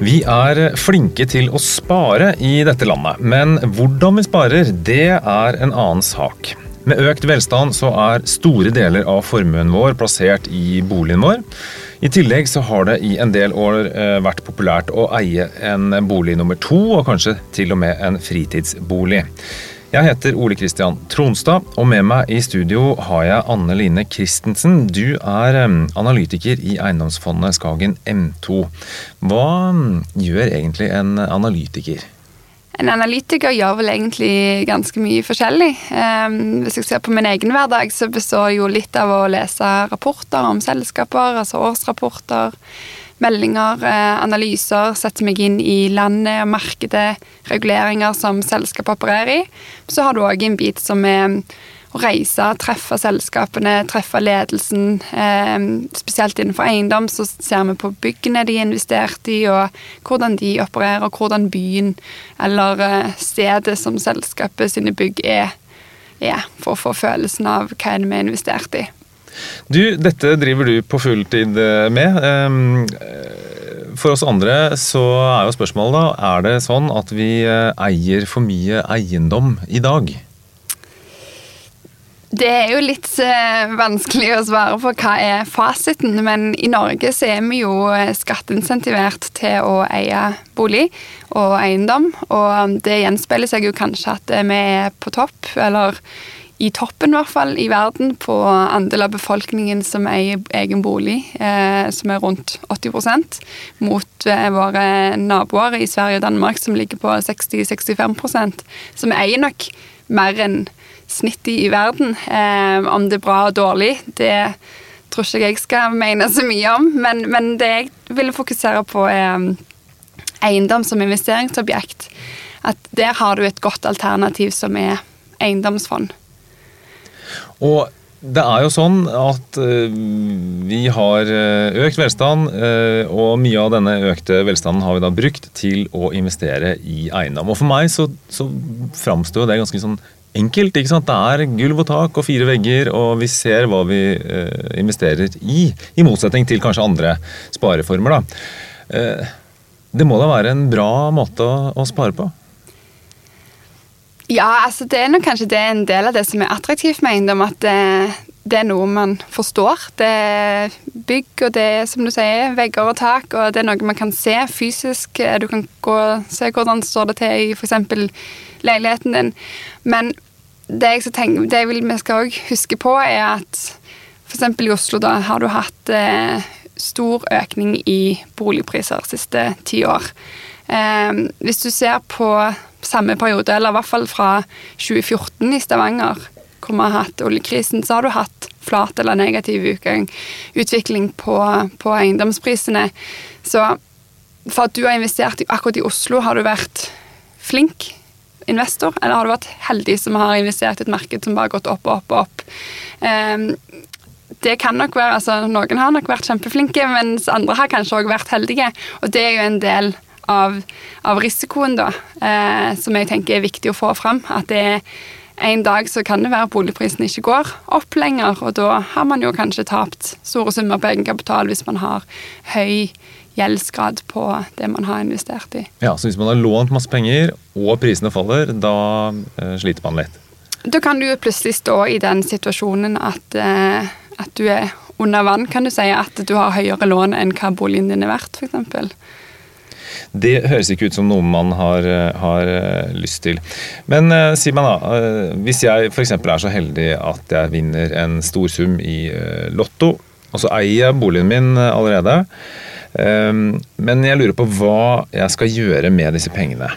Vi er flinke til å spare i dette landet, men hvordan vi sparer, det er en annen sak. Med økt velstand så er store deler av formuen vår plassert i boligen vår. I tillegg så har det i en del år eh, vært populært å eie en bolig nummer to, og kanskje til og med en fritidsbolig. Jeg heter Ole Kristian Tronstad, og med meg i studio har jeg Anne Line Christensen. Du er analytiker i eiendomsfondet Skagen M2. Hva gjør egentlig en analytiker? En analytiker gjør vel egentlig ganske mye forskjellig. Hvis jeg ser på min egen hverdag, så består jo litt av å lese rapporter om selskaper, altså årsrapporter meldinger, eh, analyser, setter meg inn i landet og markedet, reguleringer som selskapet opererer i. Så har du òg en bit som er å reise, treffe selskapene, treffe ledelsen. Eh, spesielt innenfor eiendom så ser vi på byggene de har investert i, og hvordan de opererer, og hvordan byen eller eh, stedet som selskapet sine bygg er, er, for å få følelsen av hva er det vi har investert i. Du, dette driver du på fulltid eh, med. Ehm, for oss andre så er jo spørsmålet da, er det sånn at vi eh, eier for mye eiendom i dag? Det er jo litt eh, vanskelig å svare på hva er fasiten, men i Norge så er vi jo skatteinsentivert til å eie bolig og eiendom, og det gjenspeiler seg jo kanskje at vi er på topp, eller i toppen, i hvert fall, i verden på andel av befolkningen som eier egen bolig, eh, som er rundt 80% mot eh, våre naboer i Sverige og Danmark, som ligger på 60-65 som eier nok mer enn snittet i verden. Eh, om det er bra og dårlig, det tror ikke jeg skal mene så mye om, men, men det jeg ville fokusere på, er um, eiendom som investeringsobjekt. At der har du et godt alternativ som er eiendomsfond. Og det er jo sånn at uh, vi har eh, økt velstand, uh, og mye av denne økte velstanden har vi da brukt til å investere i eiendom. Og for meg så, så framstår det ganske sånn enkelt. ikke sant? Det er gulv og tak og fire vegger, og vi ser hva vi investerer i. I motsetning til kanskje andre spareformer. da. det må da være en bra måte å spare på? Ja, altså det er nok kanskje det en del av det som er attraktivt med eiendom. At det, det, er noe man forstår. Det er bygg, og det er som du sier, vegger og tak. Og det er noe man kan se fysisk. Du kan gå og se hvordan står det til i f.eks. leiligheten din. Men det jeg, tenker, det jeg vil vi skal også huske på, er at f.eks. i Oslo da har du hatt eh, stor økning i boligpriser de siste ti år. Eh, hvis du ser på samme periode, eller i hvert fall fra 2014 i Stavanger, hvor vi har hatt oljekrisen, så har du hatt flat eller negativ utvikling på, på, eiendomsprisene. Så for at du har investert akkurat i Oslo, har du vært flink investor, eller har du vært heldig som har investert i et marked som bare har gått opp og opp og opp? Um, det kan nok være, altså Noen har nok vært kjempeflinke, mens andre har kanskje òg vært heldige. Og det er jo en del av, av risikoen, da, eh, som jeg tenker er viktig å få fram. At det er en dag så kan det være boligprisen ikke går opp lenger, og da har man jo kanskje tapt store summer på egenkapital hvis man har høy gjeldsgrad på det man har investert i. Ja, Så hvis man har lånt masse penger og prisene faller, da eh, sliter man litt? Da kan du plutselig stå i den situasjonen at, eh, at du er under vann, kan du si. At du har høyere lån enn hva boligen din er verdt, f.eks. Det høres ikke ut som noe man har, har eh, lyst til. Men uh, si meg da, hvis jeg f.eks. er så heldig at jeg vinner en stor sum i Lotto, og så eier jeg boligen min allerede, men jeg lurer på hva jeg skal gjøre med disse pengene.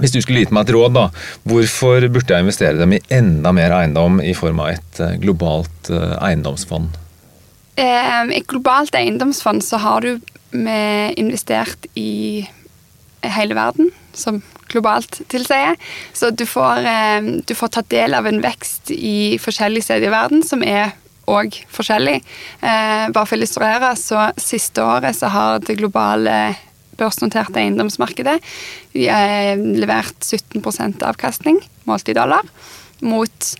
Hvis du skulle gitt meg et råd, da, hvorfor burde jeg investere dem i enda mer eiendom i form av et globalt eiendomsfond? I et globalt eiendomsfond så har du vi investert i hele verden, som globalt tilsier. Så du får, eh, du får tatt del av en vekst i forskjellige steder i verden som er òg forskjellig. Eh, bare for å illustrere, så siste året så har det globale børsnoterte eiendomsmarkedet levert 17 avkastning målt i dollar, mot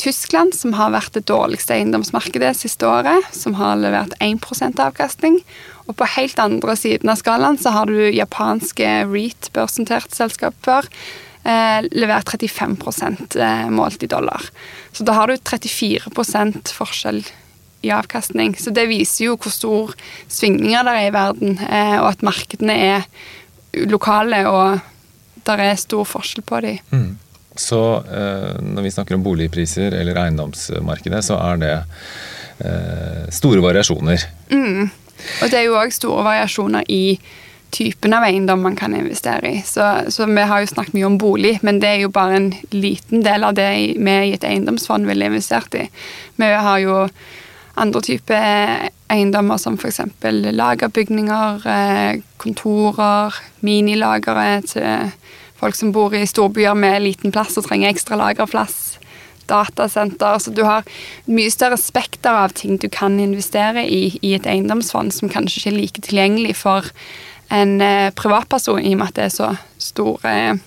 Tyskland, som har vært det dårligste eiendomsmarkedet siste året, som har levert 1% avkastning. Og på helt andre siden av skalaen så har du japanske REIT-børsnoterte selskaper eh, levert 35 eh, målt i dollar. Så da har du 34% forskjell i avkastning. Så det viser jo hvor stor svingninger det er i verden, eh, og at markedene er lokale, og det er stor forskjell på dem. Mm. Så eh, når vi snakker om boligpriser eller eiendomsmarkedet, så er det eh, store variasjoner. Mm. Og det er jo òg store variasjoner i typen av eiendom man kan investere i. Så, så, vi har jo snakket mye om bolig, men det er jo bare en liten del av det vi i et eiendomsfond ville investert i. Vi har jo andre typer eiendommer som f.eks. lagerbygninger, eh, kontorer, minilagre til folk som bor i storbyer med liten plass og trenger ekstra lagerplass datasenter. Så du har mye større spekter av ting du kan investere i i et eiendomsfond som kanskje ikke er like tilgjengelig for en eh, privatperson, i og med at det er så store eh,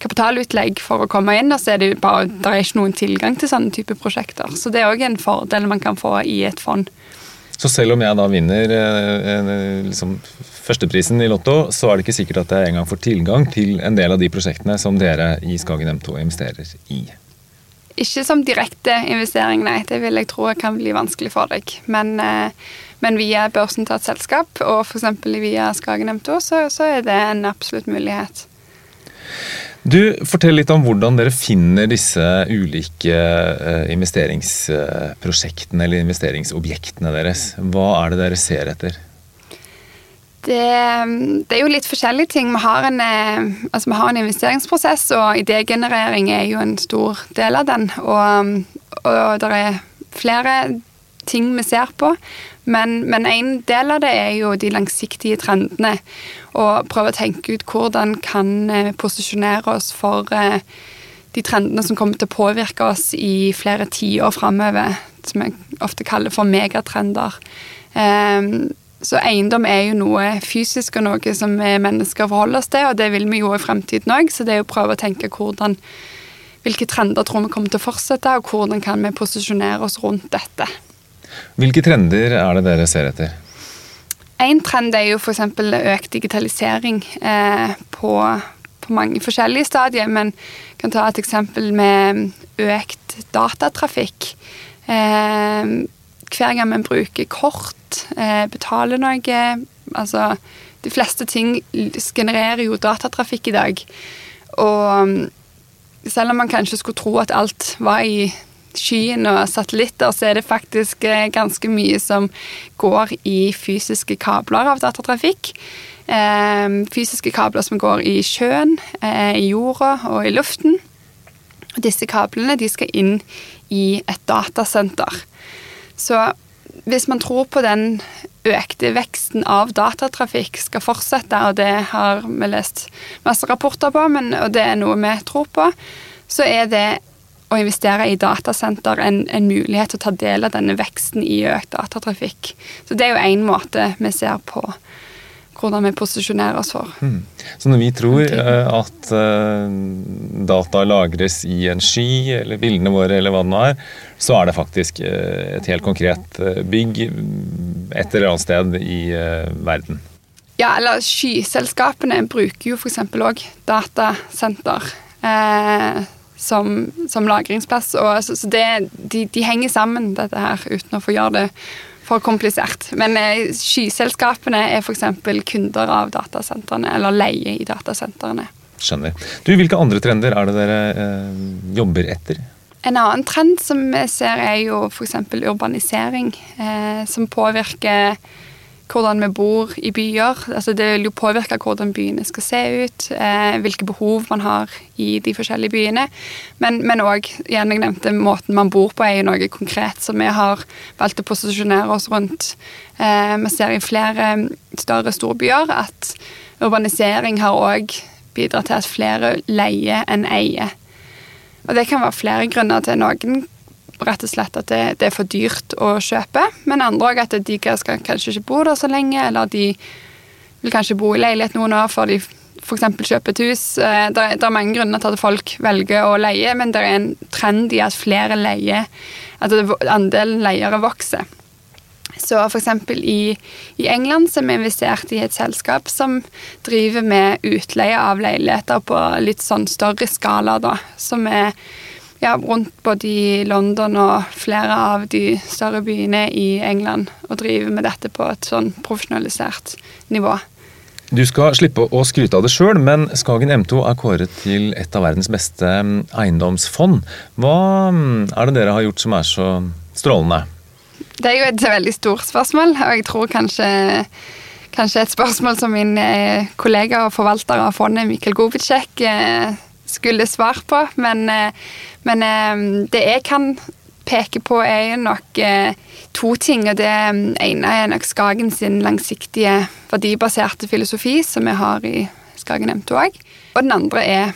kapitalutlegg for å komme inn, og så er det bare det er ikke noen tilgang til sånne type prosjekter. Så det er òg en fordel man kan få i et fond. Så selv om jeg da vinner eh, liksom, førsteprisen i Lotto, så er det ikke sikkert at jeg engang får tilgang til en del av de prosjektene som dere i Skagen M2 investerer i? Ikke som direkte investering, nei. Det vil jeg tro kan bli vanskelig for deg. Men, eh, men via børsen til et selskap, og f.eks. via Skagen M2, så, så er det en absolutt mulighet. Du, Fortell litt om hvordan dere finner disse ulike eh, investeringsprosjektene eller investeringsobjektene deres. Hva er det dere ser etter? Det, det, er jo litt forskjellige ting. Vi har, en, eh, altså vi har en investeringsprosess, og idégenerering er jo en stor del av den. Og, og det er flere ting vi ser på. Men, men, en del av det er jo de langsiktige trendene. Og prøve å tenke ut hvordan kan eh, posisjonere oss for eh, de trendene som kommer til å påvirke oss i flere tiår framover. Som jeg ofte kaller for megatrender. Um, så eiendom er jo noe fysisk og noe som vi mennesker forholder oss til, og det vil vi jo i fremtiden òg, så det er å prøve å tenke hvordan, hvilke trender tror vi kommer til å fortsette, og hvordan kan vi posisjonere oss rundt dette. Hvilke trender er det dere ser etter? En trend er jo f.eks. økt digitalisering eh, på, på, mange forskjellige stadier. Men jeg kan ta et eksempel med økt datatrafikk. Eh, hver gang vi bruker kort eh, betale noe. Altså De fleste ting genererer jo datatrafikk i dag. Og mm, selv om man kanskje skulle tro at alt var i skyen og satellitter, så er det faktisk eh, ganske mye som går i fysiske kabler av datatrafikk. Eh, fysiske kabler som går i sjøen, i jorda og i luften. Disse kablene de skal inn i et datasenter. Så hvis man tror på den økte veksten av datatrafikk skal fortsette, og det har vi lest masse rapporter på, men, og det er noe vi tror på, så er det å investere i datasenter en, en mulighet til å ta del av denne veksten i økt datatrafikk. Så det er jo én måte vi ser på hvordan vi posisjonerer oss for. Mm. Så når vi tror uh, at uh, data lagres i en sky, eller bildene våre, eller hva det nå er, så er det faktisk uh, et helt konkret bygg et eller annet sted i verden. Ja, eller skyselskapene bruker jo f.eks. òg datasenter. Som, som, lagringsplass. Og, så, så det, de, de, henger sammen, dette her, uten å få gjøre det for komplisert. Men eh, skyselskapene er f.eks. kunder av datasentrene, eller leie i datasentrene. Skjønner. Du, Hvilke andre trender er det dere eh, jobber etter? En annen trend som vi ser, er jo f.eks. urbanisering, eh, som påvirker hvordan vi bor i byer. Altså det vil jo påvirke hvordan byene skal se ut, eh, hvilke behov man har i de forskjellige byene. Men òg, igjen jeg nevnte, måten man bor på er jo noe konkret som vi har valgt å posisjonere oss rundt. Eh, vi ser i flere større storbyer at urbanisering har òg bidratt til at flere leier enn eier. Og det kan være flere grunner til. Noen rett og slett at det, det er for dyrt å kjøpe. Men andre òg at de skal kanskje ikke bo der så lenge, eller de vil kanskje bo i leilighet noen år før de f.eks. kjøper et hus. Eh, det er, mange grunner til at folk velger å leie, men det er en trend i at flere leier At andelen leiere vokser. Så f.eks. I, i England så er vi investert i et selskap som driver med utleie av leiligheter på litt sånn større skala, da. Som er ja, rundt både i London og flere av de større byene i England og driver med dette på et sånn profesjonalisert nivå. Du skal slippe å skryte av det sjøl, men Skagen M2 er kåret til et av verdens beste mm, eiendomsfond. Hva mm, er det dere har gjort som er så strålende? Det er jo et veldig stort spørsmål, og jeg tror kanskje, kanskje et spørsmål som min eh, kollega og forvalter av fondet, Mikkel Gobitsjek, eh, skulle svart på. Men, eh, men det jeg kan peke på, er jo nok to ting. og Det ene er nok Skagen sin langsiktige verdibaserte filosofi, som vi har i Skagen M2 òg. Og den andre er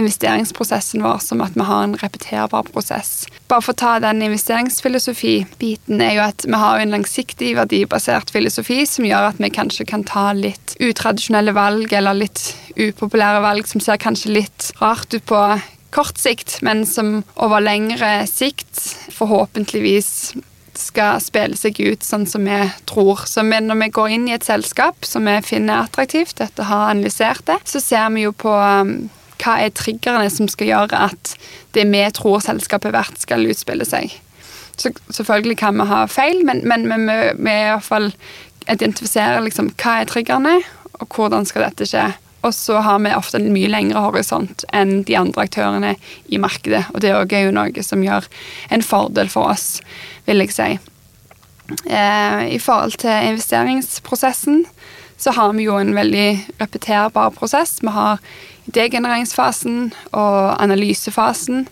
investeringsprosessen vår som at vi har en repeterbar prosess. Bare for å ta den investeringsfilosofi-biten er jo at vi har en langsiktig verdibasert filosofi som gjør at vi kanskje kan ta litt utradisjonelle valg eller litt upopulære valg som ser kanskje litt rart ut på kort sikt, men som over lengre sikt forhåpentligvis skal spille seg ut sånn som vi tror. Så når vi går inn i et selskap som vi finner attraktivt, etter å ha analysert det, så ser vi jo på um, hva er triggerne som skal gjøre at det vi tror selskapet er verdt, skal utspille seg. Så selvfølgelig kan vi ha feil, men, men, men vi, vi i hvert fall identifiserer liksom, hva er triggerne, og hvordan skal dette skje. Og så har vi ofte en mye lengre horisont enn de andre aktørene i markedet. Og det er jo noe som gjør en fordel for oss, vil jeg si. Eh, I forhold til investeringsprosessen så har vi jo en veldig repeterbar prosess. Vi har degenereringsfasen og analysefasen,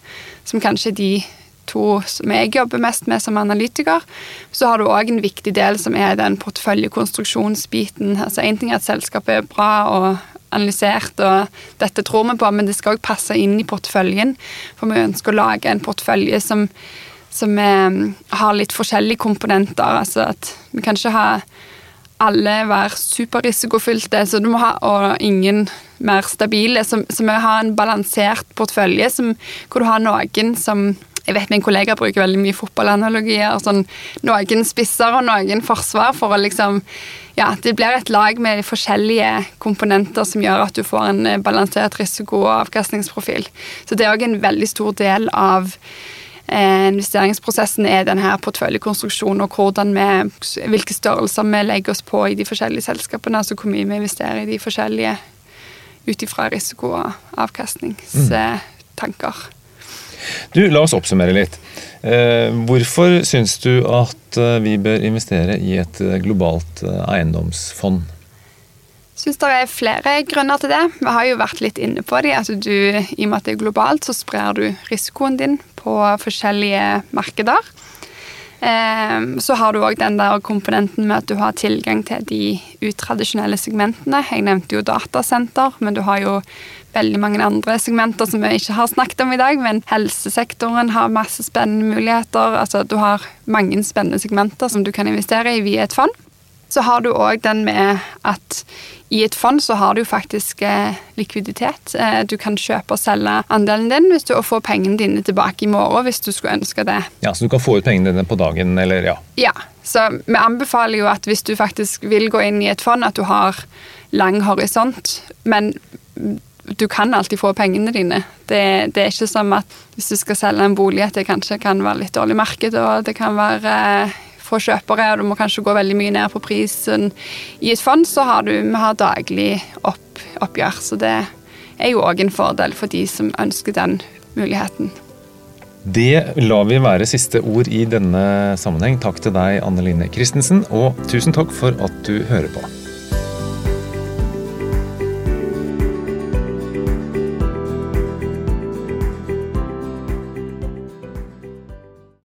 som kanskje er de to som jeg jobber mest med som analytiker. Så har du òg en viktig del som er den porteføljekonstruksjonsbiten. Altså Én ting er at selskapet er bra og analysert, og dette tror vi på, men det skal òg passe inn i porteføljen. For vi ønsker å lage en portefølje som, som er, eh, har litt forskjellige komponenter. Altså at vi kan ikke ha alle være superrisikofylte, så du må ha, og ingen mer stabile. Så, så vi har en balansert portefølje som, hvor du har noen som jeg vet Min kollega bruker veldig mye fotballanalogier. Sånn, noen spisser og noen forsvar for å liksom ja, det blir et lag med forskjellige komponenter som gjør at du får en balansert risiko- og avkastningsprofil. Så det er òg en veldig stor del av investeringsprosessen er denne porteføljekonstruksjonen og hvordan vi, hvilke størrelser vi legger oss på i de forskjellige selskapene, altså hvor mye vi investerer i de forskjellige ut ifra risiko- og avkastningstanker. Du, La oss oppsummere litt. Eh, hvorfor syns du at eh, vi bør investere i et eh, globalt eiendomsfond? Syns det er flere grunner til det. Vi har jo vært litt inne på det. Altså du, I og med at det er globalt, så sprer du risikoen din på forskjellige markeder. Så har du òg den der komponenten med at du har tilgang til de utradisjonelle segmentene. Jeg nevnte jo datasenter, men du har jo veldig mange andre segmenter som vi ikke har snakket om i dag, men helsesektoren har masse spennende muligheter. Altså, du har mange spennende segmenter som du kan investere i via et fond. Så har du òg den med at i et fond så har du faktisk eh, likviditet. Eh, du kan kjøpe og selge andelen din hvis du får pengene dine tilbake i morgen hvis du skulle ønske det. Ja, Så du kan få ut pengene dine på dagen, eller ja? Ja. Så vi anbefaler jo at hvis du faktisk vil gå inn i et fond, at du har lang horisont. Men du kan alltid få pengene dine. Det, det, er ikke som at hvis du skal selge en bolig, at det kanskje kan være litt dårlig marked, og det kan være eh, få kjøpere, og du må kanskje gå veldig mye ned på prisen. I et fond så har du vi har daglig opp, oppgjør, så det er jo òg en fordel for de som ønsker den muligheten. Det lar vi være siste ord i denne sammenheng. Takk til deg, Anne Line Christensen, og tusen takk for at du hører på.